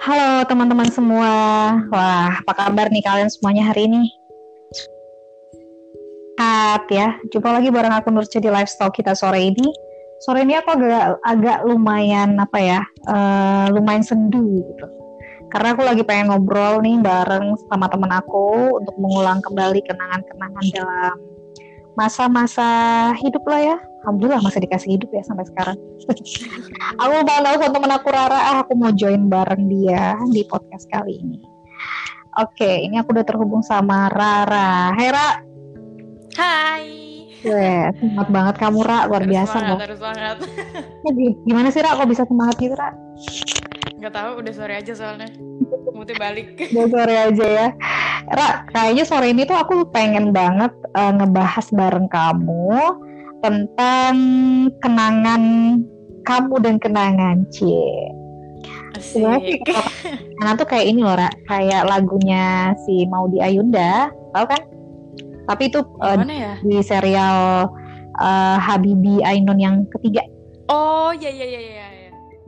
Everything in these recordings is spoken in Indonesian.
Halo teman-teman semua. Wah, apa kabar nih kalian semuanya hari ini? Sehat ya. Jumpa lagi bareng aku Nurce di lifestyle kita sore ini. Sore ini aku agak agak lumayan apa ya? Uh, lumayan sendu gitu. Karena aku lagi pengen ngobrol nih bareng sama teman aku untuk mengulang kembali kenangan-kenangan dalam masa-masa hidup lah ya. Alhamdulillah masih dikasih hidup ya sampai sekarang. Aku mau nelfon temen aku Rara ah, aku mau join bareng dia di podcast kali ini. Oke ini aku udah terhubung sama Rara. Hera Hai. Weh, semangat banget kamu Ra, luar biasa semangat, harus semangat. Gimana sih Ra, kok bisa semangat gitu Ra? Gak tahu, udah sore aja soalnya Mute balik Udah sore aja ya Ra, kayaknya sore ini tuh aku pengen banget uh, ngebahas bareng kamu tentang kenangan kamu dan kenangan C. Asik. Kenangan tuh kayak ini loh, Ra. kayak lagunya si Maudi Ayunda, tau kan? Tapi itu uh, ya? di serial uh, Habibi Ainun yang ketiga. Oh, iya iya iya iya.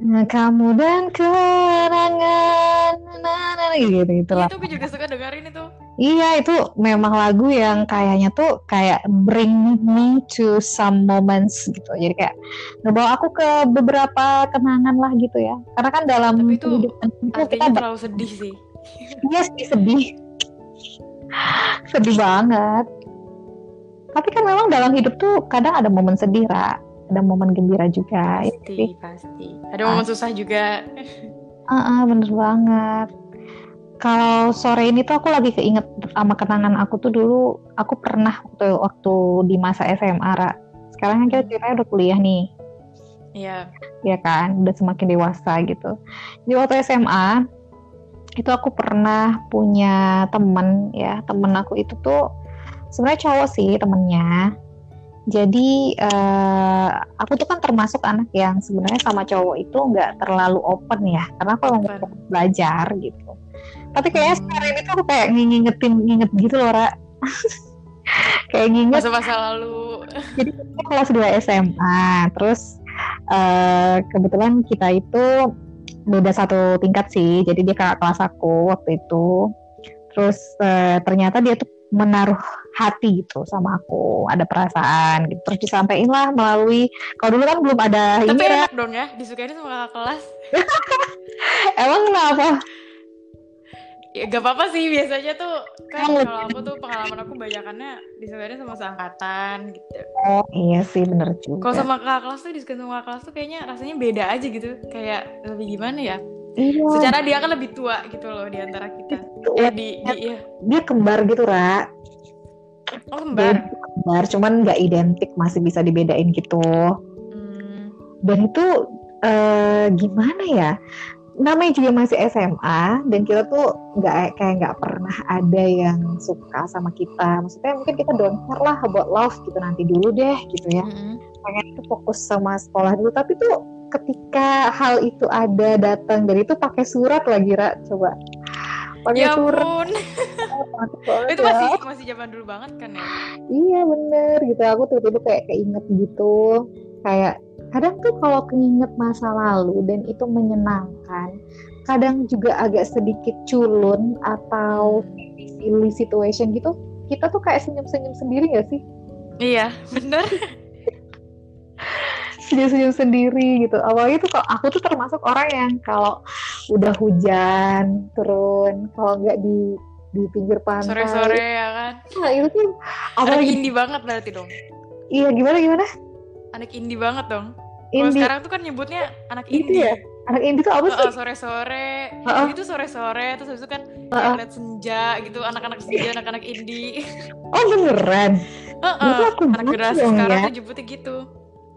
Nah, kamu dan kenangan, nah, nah, gitu gitu lah. Itu gue juga suka dengerin itu. Iya itu memang lagu yang kayaknya tuh kayak bring me to some moments gitu. Jadi kayak ngebawa aku ke beberapa kenangan lah gitu ya. Karena kan dalam Tapi itu kehidupan itu kita terlalu sedih sih. Iya sih sedih. sedih banget. Tapi kan memang dalam hidup tuh kadang ada momen sedih, Ra. Ada momen gembira juga. Ya pasti, ya, pasti. Ada momen susah juga. Ah, uh, uh, bener banget kalau sore ini tuh aku lagi keinget sama kenangan aku tuh dulu aku pernah waktu waktu di masa SMA Ra. Sekarang kan kita ceritanya udah kuliah nih. Iya. Iya kan, udah semakin dewasa gitu. Di waktu SMA itu aku pernah punya temen ya, temen aku itu tuh sebenarnya cowok sih temennya. Jadi uh, aku tuh kan termasuk anak yang sebenarnya sama cowok itu nggak terlalu open ya, karena aku mau belajar gitu. Tapi kayaknya hmm. sekarang ini tuh aku kayak ngingetin nginget gitu loh Ra. Kayak nginget masa-masa lalu. Jadi kelas 2 SMA terus uh, kebetulan kita itu beda satu tingkat sih jadi dia kakak kelas aku waktu itu. Terus uh, ternyata dia tuh menaruh hati gitu sama aku. Ada perasaan gitu. Terus disampaikan lah melalui kalau dulu kan belum ada tapi ini enak dong ya disukain sama kakak kelas. Emang kenapa? Ya gak apa-apa sih biasanya tuh kan kalau aku tuh pengalaman aku banyakannya disukain sama seangkatan gitu. Oh iya sih bener juga. kalau sama kakak kelas tuh disukain sama kakak kelas tuh kayaknya rasanya beda aja gitu. Kayak lebih gimana ya Iya. Secara dia kan lebih tua gitu loh di antara kita. Eh, di, di, iya. Dia kembar gitu, Ra. Oh, kembar. Dia kembar, cuman nggak identik, masih bisa dibedain gitu. Hmm. Dan itu uh, gimana ya? namanya juga masih SMA dan kita tuh nggak kayak nggak pernah ada yang suka sama kita maksudnya mungkin kita don't care lah about love gitu nanti dulu deh gitu ya mm-hmm. pengen itu fokus sama sekolah dulu tapi tuh ketika hal itu ada datang. Dari itu pakai surat lagi Ra. Coba. Pakai ya surat. itu masih ya. masih zaman dulu banget kan ya? Iya bener gitu. Aku tuh tiba kayak keinget gitu. Kayak kadang tuh kalau keinget masa lalu dan itu menyenangkan kadang juga agak sedikit culun atau silly situation gitu kita tuh kayak senyum-senyum sendiri gak sih? Iya bener senyum-senyum sendiri gitu awalnya tuh kalau aku tuh termasuk orang yang kalau udah hujan turun kalau nggak di di pinggir pantai sore-sore ya kan nah itu tuh apalagi indie banget berarti dong iya gimana gimana anak indie banget dong kalau sekarang tuh kan nyebutnya anak indie. ya? Anak indie tuh apa sih? Uh, sore-sore. Uh -uh. Itu sore-sore terus habis itu kan uh -uh. lihat senja gitu, anak-anak senja, anak-anak indie. Oh, beneran? Uh -uh. aku anak generasi sekarang ya? tuh nyebutnya gitu.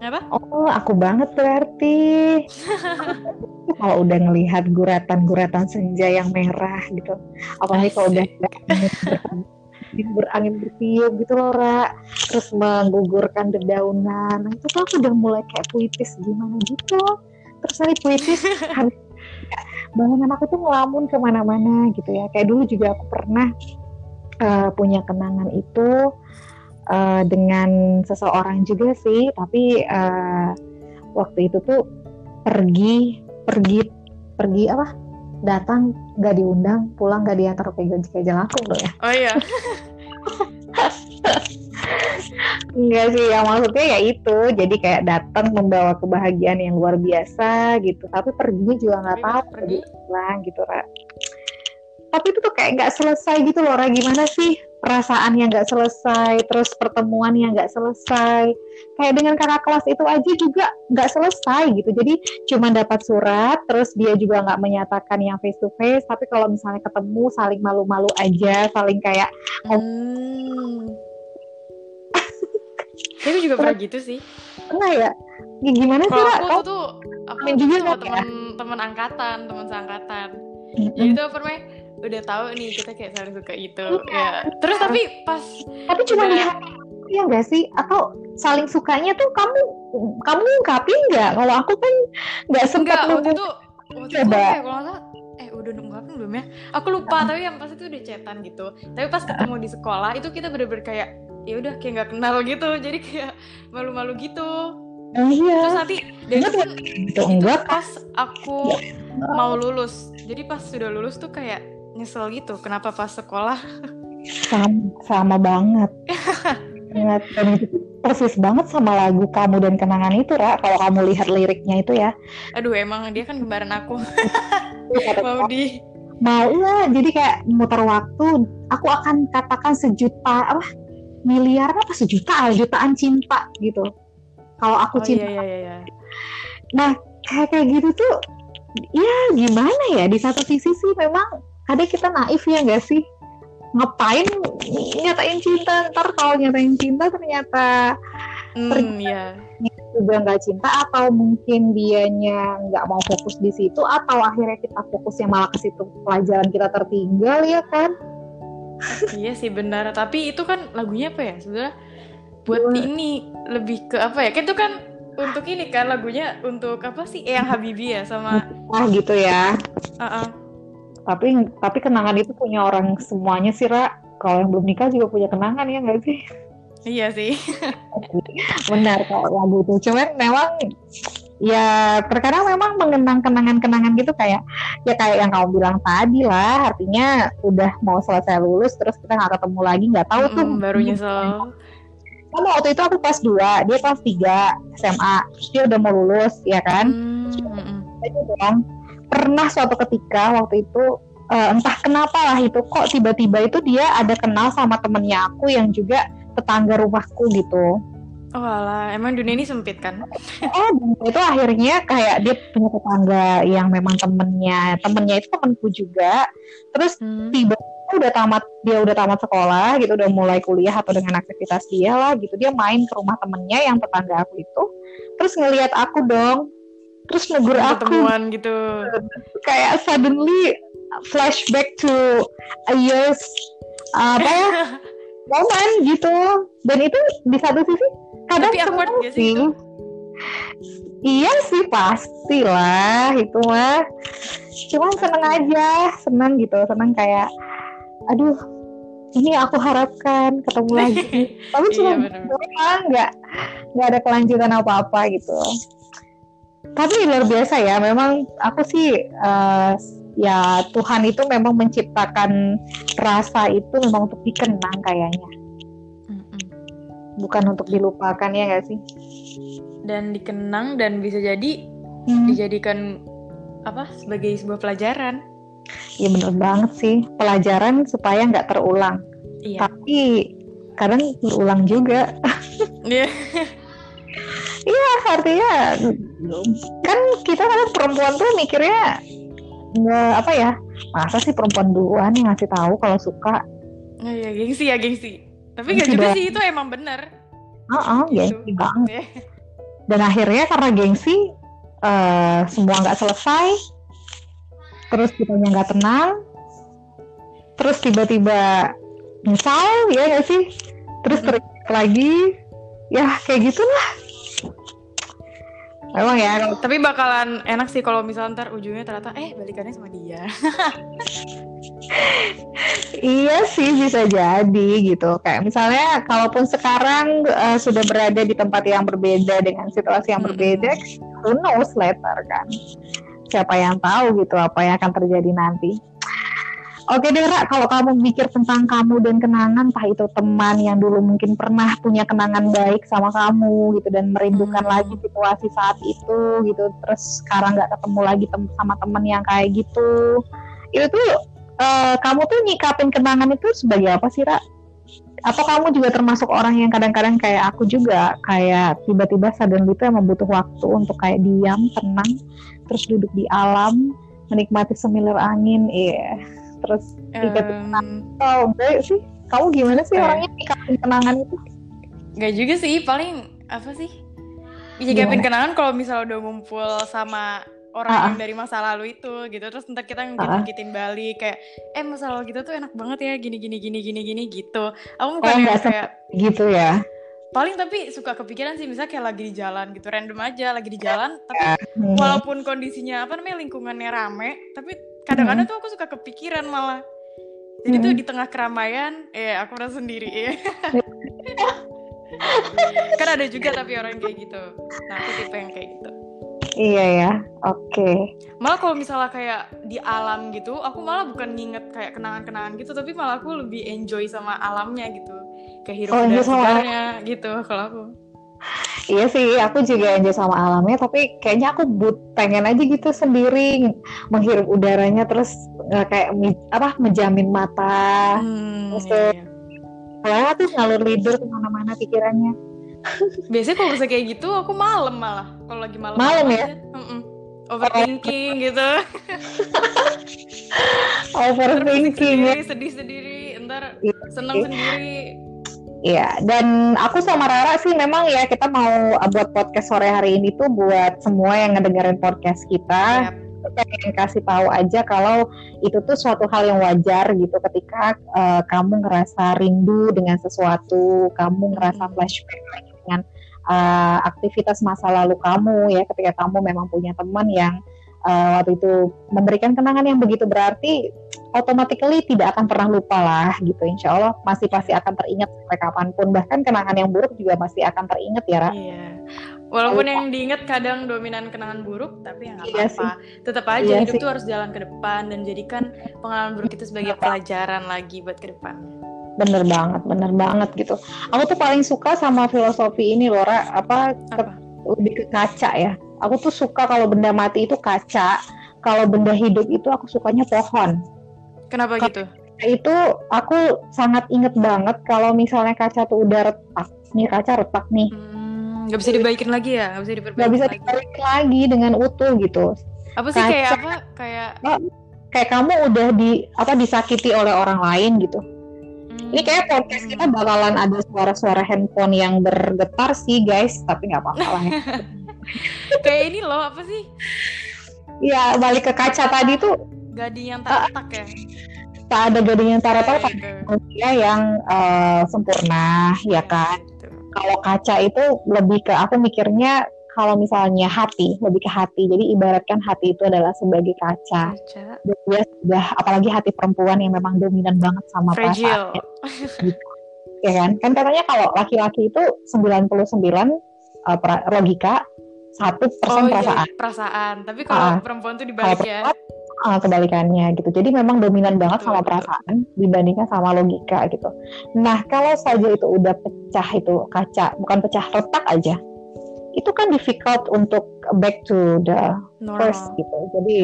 Apa? Oh, aku banget berarti. kalau udah ngelihat guratan-guratan senja yang merah gitu. Apalagi kalau udah berangin bertiup gitu loh Ra terus menggugurkan dedaunan nah, itu tuh aku udah mulai kayak puitis gimana gitu terus nanti puitis bangunan aku tuh ngelamun ke mana-mana gitu ya kayak dulu juga aku pernah uh, punya kenangan itu uh, dengan seseorang juga sih tapi uh, waktu itu tuh pergi pergi pergi apa datang nggak diundang pulang nggak diantar kayak kayak jelangkung loh ya oh iya Enggak sih, yang maksudnya ya itu. Jadi kayak datang membawa kebahagiaan yang luar biasa gitu. Tapi perginya juga nggak tahu pergi pulang gitu, Ra. Tapi itu tuh kayak nggak selesai gitu loh, Ra. Gimana sih perasaan yang nggak selesai, terus pertemuan yang nggak selesai. Kayak dengan kakak kelas itu aja juga nggak selesai gitu. Jadi cuma dapat surat, terus dia juga nggak menyatakan yang face to face. Tapi kalau misalnya ketemu, saling malu-malu aja, saling kayak hmm. Tapi juga pernah gitu sih. Pernah ya? ya gimana sih, Kalau aku tuh aku juga sama nggak ya? angkatan, teman seangkatan. Mm-mm. Jadi tuh pernah udah tahu nih kita kayak saling suka itu ya. Terus tapi pas tapi cuma udah- di hati ya enggak sih atau saling sukanya tuh kamu kamu ngungkapin nggak kalau aku kan nggak sempat waktu itu waktu itu Coba. apa ya kalau nggak salah eh udah nungguin belum ya? Aku lupa tapi yang pas itu udah chatan gitu. Tapi pas ketemu di sekolah itu kita bener-bener kayak ya udah kayak nggak kenal gitu. Jadi kayak malu-malu gitu. oh, iya Terus nanti dan itu kan itu enggak pas aku mau lulus. Jadi pas sudah lulus tuh kayak nyesel gitu. Kenapa pas sekolah? sama, sama banget dan persis banget sama lagu kamu dan kenangan itu Ra kalau kamu lihat liriknya itu ya Aduh emang dia kan kembaran aku. Kata mau di mau lah jadi kayak muter waktu aku akan katakan sejuta apa miliar apa sejuta ah, jutaan cinta gitu kalau aku Oh cinta iya iya iya. Nah, kayak kayak gitu tuh, ya gimana ya? Di satu sisi sih memang kadang kita naif ya nggak sih? Ngapain nyatain cinta? Ntar kalau nyatain cinta ternyata Hmm, iya. juga nggak cinta atau mungkin dianya nggak mau fokus di situ atau akhirnya kita fokusnya malah ke situ pelajaran kita tertinggal ya kan? Iya sih benar. Tapi itu kan lagunya apa ya? Sebenarnya buat ini lebih ke apa ya? Kan itu kan untuk ini kan lagunya untuk apa sih? Eyang Habibie ya sama Ah gitu ya. Tapi tapi kenangan itu punya orang semuanya sih Ra. Kalau yang belum nikah juga punya kenangan ya nggak sih? Iya sih. benar kok lagu itu cuman memang ya terkadang memang mengenang kenangan-kenangan gitu kayak ya kayak yang kamu bilang tadi lah artinya udah mau selesai lulus terus kita nggak ketemu lagi nggak tahu tuh Mm-mm, baru nyesel. sama waktu itu aku kelas 2 dia kelas 3 SMA terus dia udah mau lulus ya kan Hmm, mm-mm. itu dong pernah suatu ketika waktu itu eh, entah kenapa lah itu kok tiba-tiba itu dia ada kenal sama temennya aku yang juga tetangga rumahku gitu Oh alah, emang dunia ini sempit kan? Oh, itu akhirnya kayak dia punya tetangga yang memang temennya, temennya itu temanku juga. Terus Hmm. tiba udah tamat, dia udah tamat sekolah gitu, udah mulai kuliah atau dengan aktivitas dia lah gitu. Dia main ke rumah temennya yang tetangga aku itu. Terus ngelihat aku dong, terus negur aku Ketemuan gitu. kayak suddenly flashback to a years apa ya momen gitu. Dan itu di satu sisi kadang Tapi awkward gak sih itu? Iya sih pasti lah itu mah. Cuman seneng aja, seneng gitu, seneng kayak, aduh, ini aku harapkan ketemu lagi. Tapi Iya, cuma doang, nggak nggak ada kelanjutan apa-apa gitu. Tapi luar biasa ya, memang aku sih eh, ya Tuhan itu memang menciptakan rasa itu memang untuk dikenang kayaknya, Mm-mm. bukan untuk dilupakan ya nggak sih? Dan dikenang dan bisa jadi Hmm. dijadikan apa sebagai sebuah pelajaran. Iya bener banget sih pelajaran supaya nggak terulang. Iya. Tapi kadang berulang juga. Iya. Iya artinya kan kita kan perempuan tuh mikirnya nggak apa ya masa sih perempuan duluan yang ngasih tahu kalau suka. Oh, iya, gengsi ya gengsi. Tapi Gengsi gak juga doang. sih itu emang bener. Heeh, Gitu. gengsi banget. Iya. Dan akhirnya karena gengsi eh, semua nggak selesai, terus kitanya nggak tenang, terus tiba-tiba nyesal ya nggak sih? Terus teriak lagi, ya kayak gitulah. Emang ya kalau Tapi bakalan enak sih kalau misalnya ntar ujungnya ternyata eh balikannya sama dia. Iya sih bisa jadi gitu. Kayak misalnya kalaupun sekarang eh, sudah berada di tempat yang berbeda dengan situasi yang Mm-mm. berbeda, who knows later kan. siapa yang tahu gitu apa yang akan terjadi nanti. Oke deh Ra, kalau kamu mikir tentang kamu dan kenangan, entah itu teman yang dulu mungkin pernah punya kenangan baik sama kamu gitu dan merindukan Hmm. lagi situasi saat itu gitu, terus sekarang nggak ketemu lagi tem sama temen yang kayak gitu, itu tuh eh, kamu tuh nyikapin kenangan itu sebagai apa sih Ra? Atau kamu juga termasuk orang yang kadang-kadang kayak aku juga kayak tiba-tiba sadar gitu emang butuh waktu untuk kayak diam, tenang, terus duduk di alam, menikmati semilir angin, iya. Terus ingat Em, Oh, enggak sih. Kamu gimana sih Eh. orangnya nyikapin kenangan itu? Nggak juga sih, paling apa sih? Nyikapin kenangan kalau misal udah ngumpul sama orang Ah, yang dari masa lalu itu gitu terus ntar kita ngungkit-ngungkitin balik kayak eh masa lalu kita tuh enak banget ya gini gini gini gini gini gitu aku bukan Oh, yang kayak Gitu ya. paling tapi suka kepikiran sih misalnya kayak lagi di jalan gitu random aja lagi di jalan tapi Hmm. walaupun kondisinya apa namanya lingkungannya rame tapi kadang-kadang tuh aku suka kepikiran malah. Jadi tuh di tengah keramaian eh aku merasa sendiri. Ya kan ada juga tapi orang kayak gitu. Nah aku tipe yang kayak gitu. Iya ya. Oke. malah kalau misalnya kayak di alam gitu aku malah bukan nginget kayak kenangan-kenangan gitu tapi malah aku lebih enjoy sama alamnya gitu. Hirup Oh, udara enjoy sama segarnya gitu kalau aku Iya sih, aku juga enjoy sama alamnya, tapi kayaknya aku but pengen aja gitu sendiri menghirup udaranya terus nggak kayak apa menjamin mata. hmm, Terus iya, iya. Tuh ngalur lidur ke mana-mana pikirannya. biasanya kalau bisa kayak gitu aku malam malah kalau lagi malam Malam ya? aja. Overthinking gitu Overthinking ya. sendiri sedih sendiri ntar Iya. seneng sendiri Iya, dan aku sama Rara sih memang ya kita mau uh, buat podcast sore hari ini tuh buat semua yang ngedengerin podcast kita. Kita pengen kasih tahu aja kalau itu tuh suatu hal yang wajar gitu ketika uh, kamu ngerasa rindu dengan sesuatu, kamu ngerasa Mm. flashback lagi dengan uh, aktivitas masa lalu kamu ya ketika kamu memang punya teman yang uh, waktu itu memberikan kenangan yang begitu berarti automatically tidak akan pernah lupa lah gitu insya Allah masih pasti akan teringat sampai kapan pun bahkan kenangan yang buruk juga masih akan teringat ya Ra Iya. Walaupun Lupa. yang diingat kadang dominan kenangan buruk, tapi ya nggak Iya apa-apa. Tetap aja Iya hidup sih. tuh harus jalan ke depan dan jadikan pengalaman buruk itu sebagai pelajaran lagi buat ke depannya. bener banget bener banget gitu aku tuh paling suka sama filosofi ini Lora apa Apa? lebih ke kaca ya aku tuh suka kalau benda mati itu kaca kalau benda hidup itu aku sukanya pohon Kenapa gitu? itu aku sangat inget banget kalau misalnya kaca tuh udah retak nih kaca retak nih Hmm, nggak bisa dibaikin lagi ya? Nggak bisa diperbaiki nggak bisa lagi? dibalik lagi dengan utuh gitu Apa sih kayak Kaca. apa? Kayak kayak kamu udah di apa disakiti oleh orang lain gitu hmm, ini kayak podcast kita bakalan ada suara-suara handphone yang bergetar sih guys tapi nggak apa-apa lah ya kayak ini loh apa sih? Iya balik ke kaca tadi tuh Gading yang tak retak ya? tak ada gading yang taruh-taruh Kayak tak gitu. manusia yang eh, sempurna ya kan Gitu. kalau kaca itu lebih ke aku mikirnya kalau misalnya hati lebih ke hati jadi ibaratkan hati itu adalah sebagai kaca Kaca. dia sudah apalagi hati perempuan yang memang dominan banget sama Fragile. perasaan ya kan kan katanya kalau laki-laki itu 99 uh, pra- logika satu persen Oh iya, perasaan perasaan. Tapi kalau Ah. perempuan tuh dibalik ya. uh, kebalikannya gitu jadi memang dominan banget Betul, sama betul. perasaan dibandingkan sama logika gitu nah kalau saja itu udah pecah itu kaca bukan pecah retak aja itu kan difficult untuk back to the first Normal. gitu. Jadi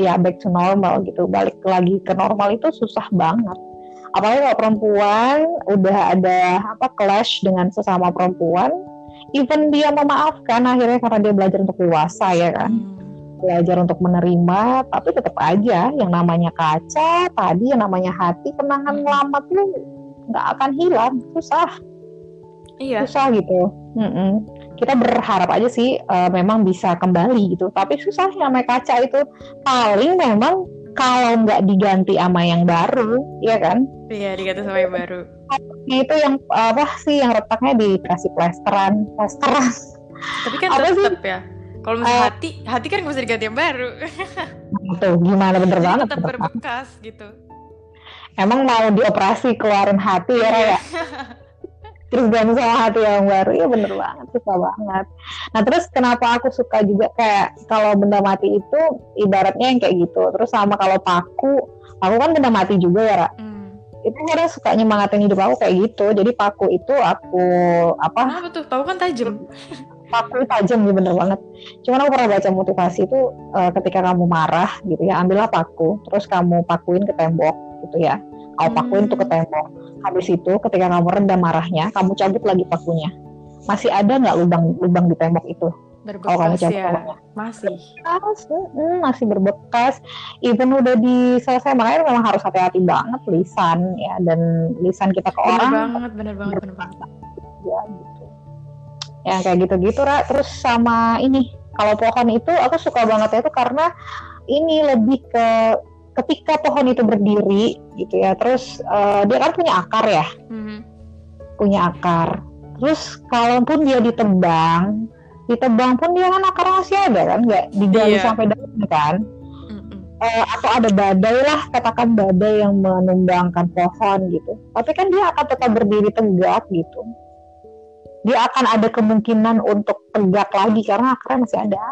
ya back to normal gitu. Balik lagi ke normal itu susah banget. Apalagi kalau perempuan udah ada apa clash dengan sesama perempuan, even dia memaafkan akhirnya karena dia belajar untuk dewasa ya kan, Hmm. belajar untuk menerima, tapi tetap aja yang namanya kaca, tadi yang namanya hati, kenangan Hmm. lama tuh nggak akan hilang, susah Iya. susah gitu. Mm-mm. Kita berharap aja sih eh, memang bisa kembali gitu. Tapi susah yang namanya kaca itu paling memang kalau nggak diganti sama yang baru, ya kan? Iya, diganti sama yang baru. Nah, itu yang apa sih yang retaknya dikasih plesteran, plesteran. Tapi kan Apa sih? tetap ya. Kalau misalnya Eh. hati, hati kan nggak bisa diganti yang baru. Tuh gimana bener Jadi banget. tetap berbekas gitu. Emang mau dioperasi keluarin hati ya, Raya? terus ganti sama hati yang baru ya bener banget suka banget nah terus kenapa aku suka juga kayak kalau benda mati itu ibaratnya yang kayak gitu terus sama kalau paku aku kan benda mati juga ya Ra. Hmm. Itu karena suka nyemangatin hidup aku kayak gitu jadi paku itu aku apa Kenapa tuh? Tahu kan tajam. paku tajam ya bener banget. Cuman aku pernah baca motivasi itu eh, ketika kamu marah gitu ya, ambillah paku, terus kamu pakuin ke tembok gitu ya. Kamu pakuin tuh ke Hmm. tembok. Habis itu ketika kamu redam marahnya, kamu cabut lagi pakunya. Masih ada nggak lubang-lubang di tembok itu? Kalau kamu Berbekas cabut ya. Masih. Bekas, mm, masih berbekas. Even udah diselesai, makanya memang harus hati-hati banget lisan ya dan lisan kita ke Bener orang banget, bener banget, bener banget. ya gitu ya kayak gitu-gitu Ra. terus sama ini kalau pohon itu aku suka banget itu karena ini lebih ke ketika pohon itu berdiri gitu ya terus eh, dia kan punya akar ya Mhm. punya akar terus kalaupun dia ditebang ditebang pun dia kan akarnya masih ada kan nggak digali Iya. sampai dalam kan. Eh, atau ada badai lah katakan badai yang menumbangkan pohon gitu tapi kan dia akan tetap berdiri tegak gitu dia akan ada kemungkinan untuk tegak lagi karena akarnya masih ada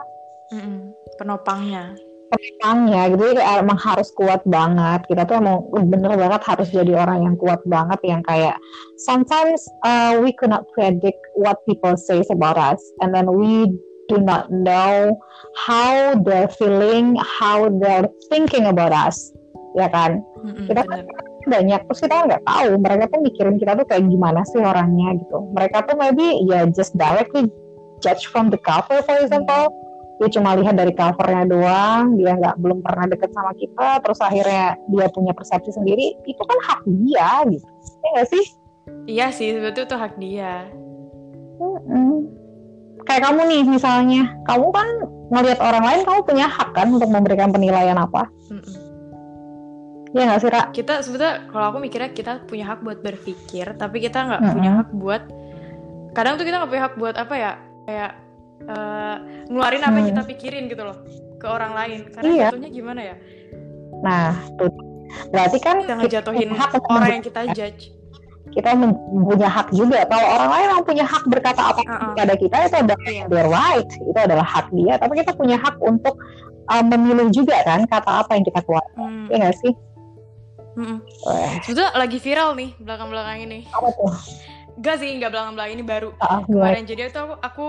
Mm-mm. Penopangnya. Penopangnya gitu jadi emang harus kuat banget. Kita tuh emang bener banget harus jadi orang yang kuat banget yang kayak sometimes uh, we cannot predict what people say about us and then we do not know how they're feeling how they're thinking about us. Ya kan? Mm-mm, Kita bener. banyak terus kita nggak tahu mereka tuh mikirin kita tuh kayak gimana sih orangnya gitu. Mereka tuh maybe ya just directly judge from the cover for example dia cuma lihat dari covernya doang dia nggak belum pernah deket sama kita terus akhirnya dia punya persepsi sendiri itu kan hak dia gitu ya nggak sih Iya sih, sebetulnya itu hak dia. Mm-mm. kayak kamu nih misalnya kamu kan ngelihat orang lain kamu punya hak kan untuk memberikan penilaian apa Mm-mm. ya nggak sih Ra? Kita sebetulnya kalau aku mikirnya kita punya hak buat berpikir, tapi kita nggak Mm-mm. punya hak buat. Kadang tuh kita nggak punya hak buat apa ya? Kayak eh, ngeluarin apa yang Hmm. kita pikirin gitu loh ke orang lain. Karena Iya. jatuhnya gimana ya? nah tuh berarti kan Kita ngejatuhin hak orang yang kita judge. kita punya hak juga. Kalau orang lain yang punya hak berkata apa Uh-uh. kepada kita itu adalah Iya. their right, itu adalah hak dia. Tapi kita punya hak untuk uh, memilih juga kan kata apa yang kita keluarkan, Hmm. ya nggak sih? Wah, Sebetulnya lagi viral nih belakang-belakang ini. apa tuh? Gak sih, nggak belakang-belakang ini baru. Ah, gimana? Kemarin jadi itu aku, aku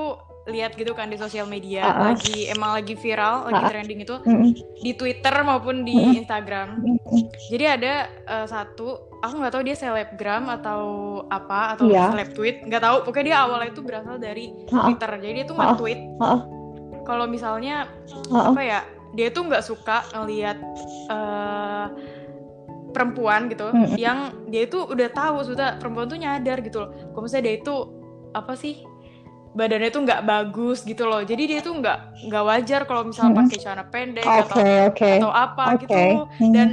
lihat gitu kan di sosial media Uh-uh. lagi emang lagi viral, lagi Uh-uh. trending itu Mm-mm, di Twitter maupun di Mm-mm. Instagram. mm-mm. Jadi ada eh, satu, aku nggak tahu dia selebgram atau apa atau Iya. seleb tweet, nggak tahu. Pokoknya dia awalnya itu berasal dari Ah, Twitter. Jadi dia tuh Uh-uh. nge-tweet Uh-uh. kalau misalnya ah, ah. apa ya, dia tuh nggak suka ngelihat eh, perempuan gitu Mm-mm. yang dia itu udah tahu sudah perempuan tuh nyadar gitu loh. Kalau misalnya dia itu apa sih badannya tuh nggak bagus gitu loh. Jadi dia tuh nggak nggak wajar kalau misalnya Mm-mm. pakai celana pendek Oke, atau oke. atau apa Oke. gitu Hmm. dan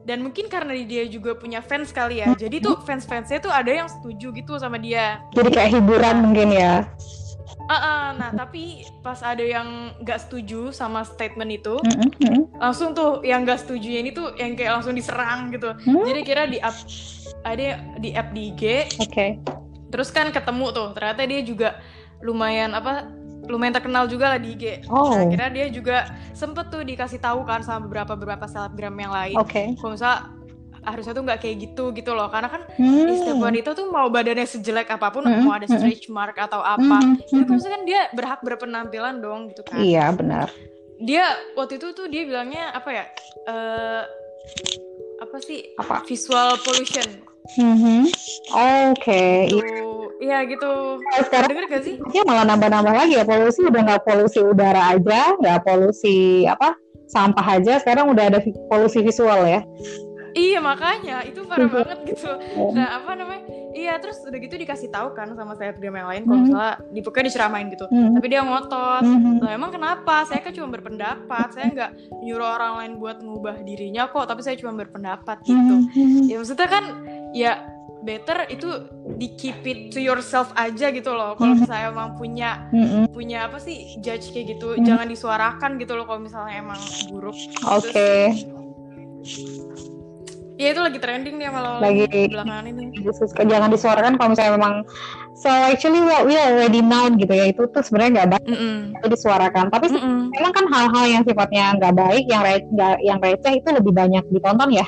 dan mungkin karena dia juga punya fans kali ya jadi tuh fans fansnya tuh ada yang setuju gitu sama dia Jadi kayak hiburan mungkin ya. Ah, ah, nah tapi pas ada yang nggak setuju sama statement itu mm-mm. langsung tuh yang nggak setuju ini tuh yang kayak langsung diserang gitu Hmm. jadi kira di up ada di app di IG Oke. terus kan ketemu tuh ternyata dia juga lumayan apa lumayan terkenal juga lah di IG Oh. nah kira dia juga sempet tuh dikasih tahu kan sama beberapa beberapa selebgram yang lain Oke. kalau misalnya harusnya tuh nggak kayak gitu gitu loh karena kan Hmm. setiap wanita tuh mau badannya sejelek apa pun Mm-mm, mau ada mm-mm. stretch mark atau apa Mhm, itu mhm. maksudnya kan dia berhak berpenampilan dong gitu kan Iya benar. dia waktu itu tuh dia bilangnya apa ya eh apa sih Apa? visual pollution Mhm. Oke. gitu iya gitu Iya, Sekarang denger gak sih ya malah nambah-nambah lagi ya polusi udah nggak polusi udara aja nggak polusi apa sampah aja sekarang udah ada polusi visual ya iya makanya itu parah Mhm. banget gitu Oh. nah apa namanya iya terus udah gitu dikasih tahu kan sama selebgram yang lain kalau Mhm. misalnya di pokoknya diceramain gitu Mhm. tapi dia ngotot Mhm. Lah emang kenapa? Saya kan cuma berpendapat. Saya nggak nyuruh orang lain buat mengubah dirinya kok, tapi saya cuma berpendapat gitu. Mhm. Ya maksudnya kan ya better itu di keep it to yourself aja gitu loh. Kalau Mhm. misalnya emang punya Mhm. punya apa sih judge kayak gitu, Mhm. jangan disuarakan gitu loh kalau misalnya emang buruk. Oke. sih. Iya itu lagi trending nih malah Lagi- belakangan ini. Jangan disuarakan kalau misalnya memang so actually what we already known gitu ya itu tuh sebenarnya nggak baik Mm-mm. itu disuarakan tapi Mm-mm. memang kan hal-hal yang sifatnya nggak baik yang re yang receh itu lebih banyak ditonton ya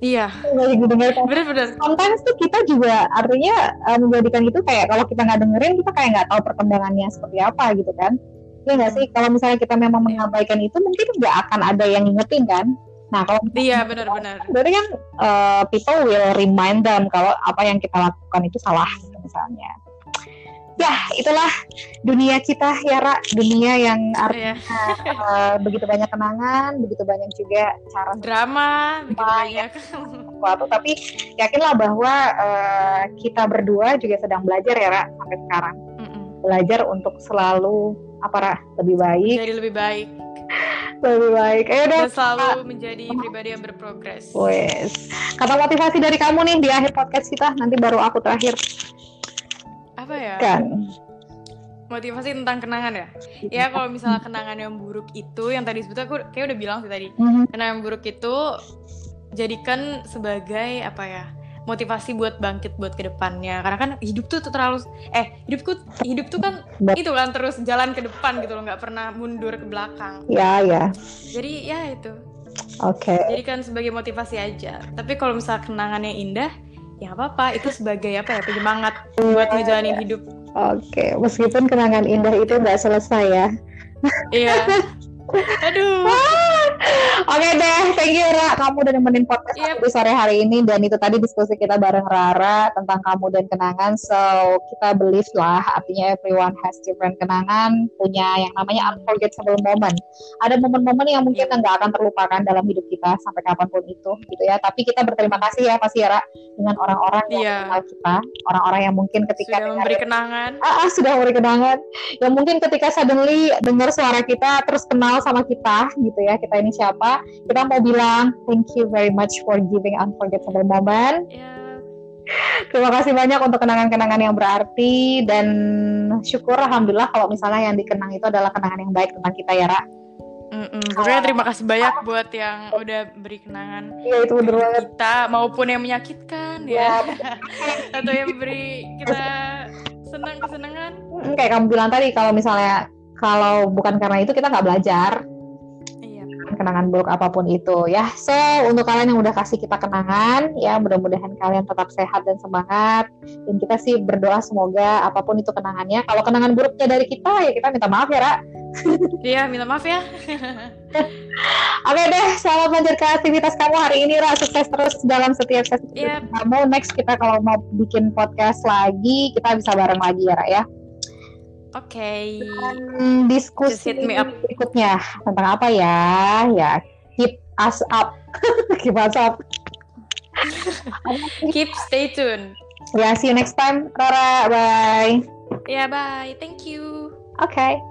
Iya, didengarkan bener-bener. sometimes tuh kita juga artinya uh, menjadikan itu kayak kalau kita nggak dengerin kita kayak nggak tahu perkembangannya seperti apa gitu kan ya nggak sih kalau misalnya kita memang Iya. mengabaikan itu mungkin nggak akan ada yang ngingetin kan nah kalau Iya, benar-benar. berarti kan uh, people will remind them kalau apa yang kita lakukan itu salah gitu misalnya ya itulah dunia kita ya Ra dunia yang artinya Iya. uh, begitu banyak kenangan begitu banyak juga cara Drama, begitu banyak. sesuatu. Tapi yakinlah bahwa uh, kita berdua juga sedang belajar ya Ra sampai sekarang. Mm-mm. belajar untuk selalu apa Ra? Lebih baik. Jadi lebih baik. Lebih baik. Ayo deh dan selalu menjadi pribadi yang berprogres. wes. Kata motivasi dari kamu nih di akhir podcast kita. Nanti baru aku terakhir Apa ya? kan Motivasi tentang kenangan ya? Ya kalau misalnya kenangan yang buruk itu yang tadi sebetulnya aku kayak udah bilang sih tadi. Mhm. Kenangan yang buruk itu jadikan sebagai apa ya? motivasi buat bangkit buat ke depannya karena kan hidup tuh terlalu eh hidupku hidup tuh kan itu kan terus jalan ke depan gitu loh nggak pernah mundur ke belakang ya ya jadi ya itu oke jadi kan sebagai motivasi aja tapi kalau misal kenangannya indah ya apa apa itu sebagai apa ya penyemangat buat ngejalanin hidup. Oke meskipun kenangan indah itu nggak selesai ya. Iya. Aduh Oke deh, thank you Ra. Kamu udah nemenin podcast Yep. aku sore hari ini dan itu tadi diskusi kita bareng Rara tentang kamu dan kenangan. So kita believe lah, artinya everyone has different kenangan, punya yang namanya unforgettable moment. Ada momen-momen yang mungkin Yep. nggak akan terlupakan dalam hidup kita sampai kapan pun itu, gitu ya. Tapi kita berterima kasih ya, pasti ya Ra, dengan orang-orang yang Iya. kenal kita, orang-orang yang mungkin ketika sudah dengar memberi kenangan ah, ah, sudah memberi kenangan yang mungkin ketika suddenly dengar suara kita terus kenal sama kita gitu ya kita ini siapa kita mau bilang thank you very much for giving unforgettable moment. Ya terima kasih banyak untuk kenangan-kenangan yang berarti dan syukur alhamdulillah kalau misalnya yang dikenang itu adalah kenangan yang baik tentang kita ya Ra. Mm-mm. Pokoknya terima kasih banyak buat yang udah beri kenangan iya itu bener banget. kita maupun yang menyakitkan ya. Atau yang beri kita senang kesenangan Mm, kayak kamu bilang tadi kalau misalnya kalau bukan karena itu kita nggak belajar kenangan buruk apa pun itu ya. So untuk kalian yang udah kasih kita kenangan ya mudah-mudahan kalian tetap sehat dan semangat dan kita sih berdoa semoga apa pun itu kenangannya. Kalau kenangan buruknya dari kita ya kita minta maaf ya Ra. iya minta maaf ya Oke deh, selamat melanjutkan aktivitas kamu hari ini Ra. Sukses terus dalam setiap sesi Yep. kamu. Next kita kalau mau bikin podcast lagi kita bisa bareng lagi ya Ra ya. Oke Hmm, diskusi me up. berikutnya tentang apa ya? Ya keep us up. keep us up. keep stay tune Ya, see you next time, Rara. Bye. ya bye thank you Okay.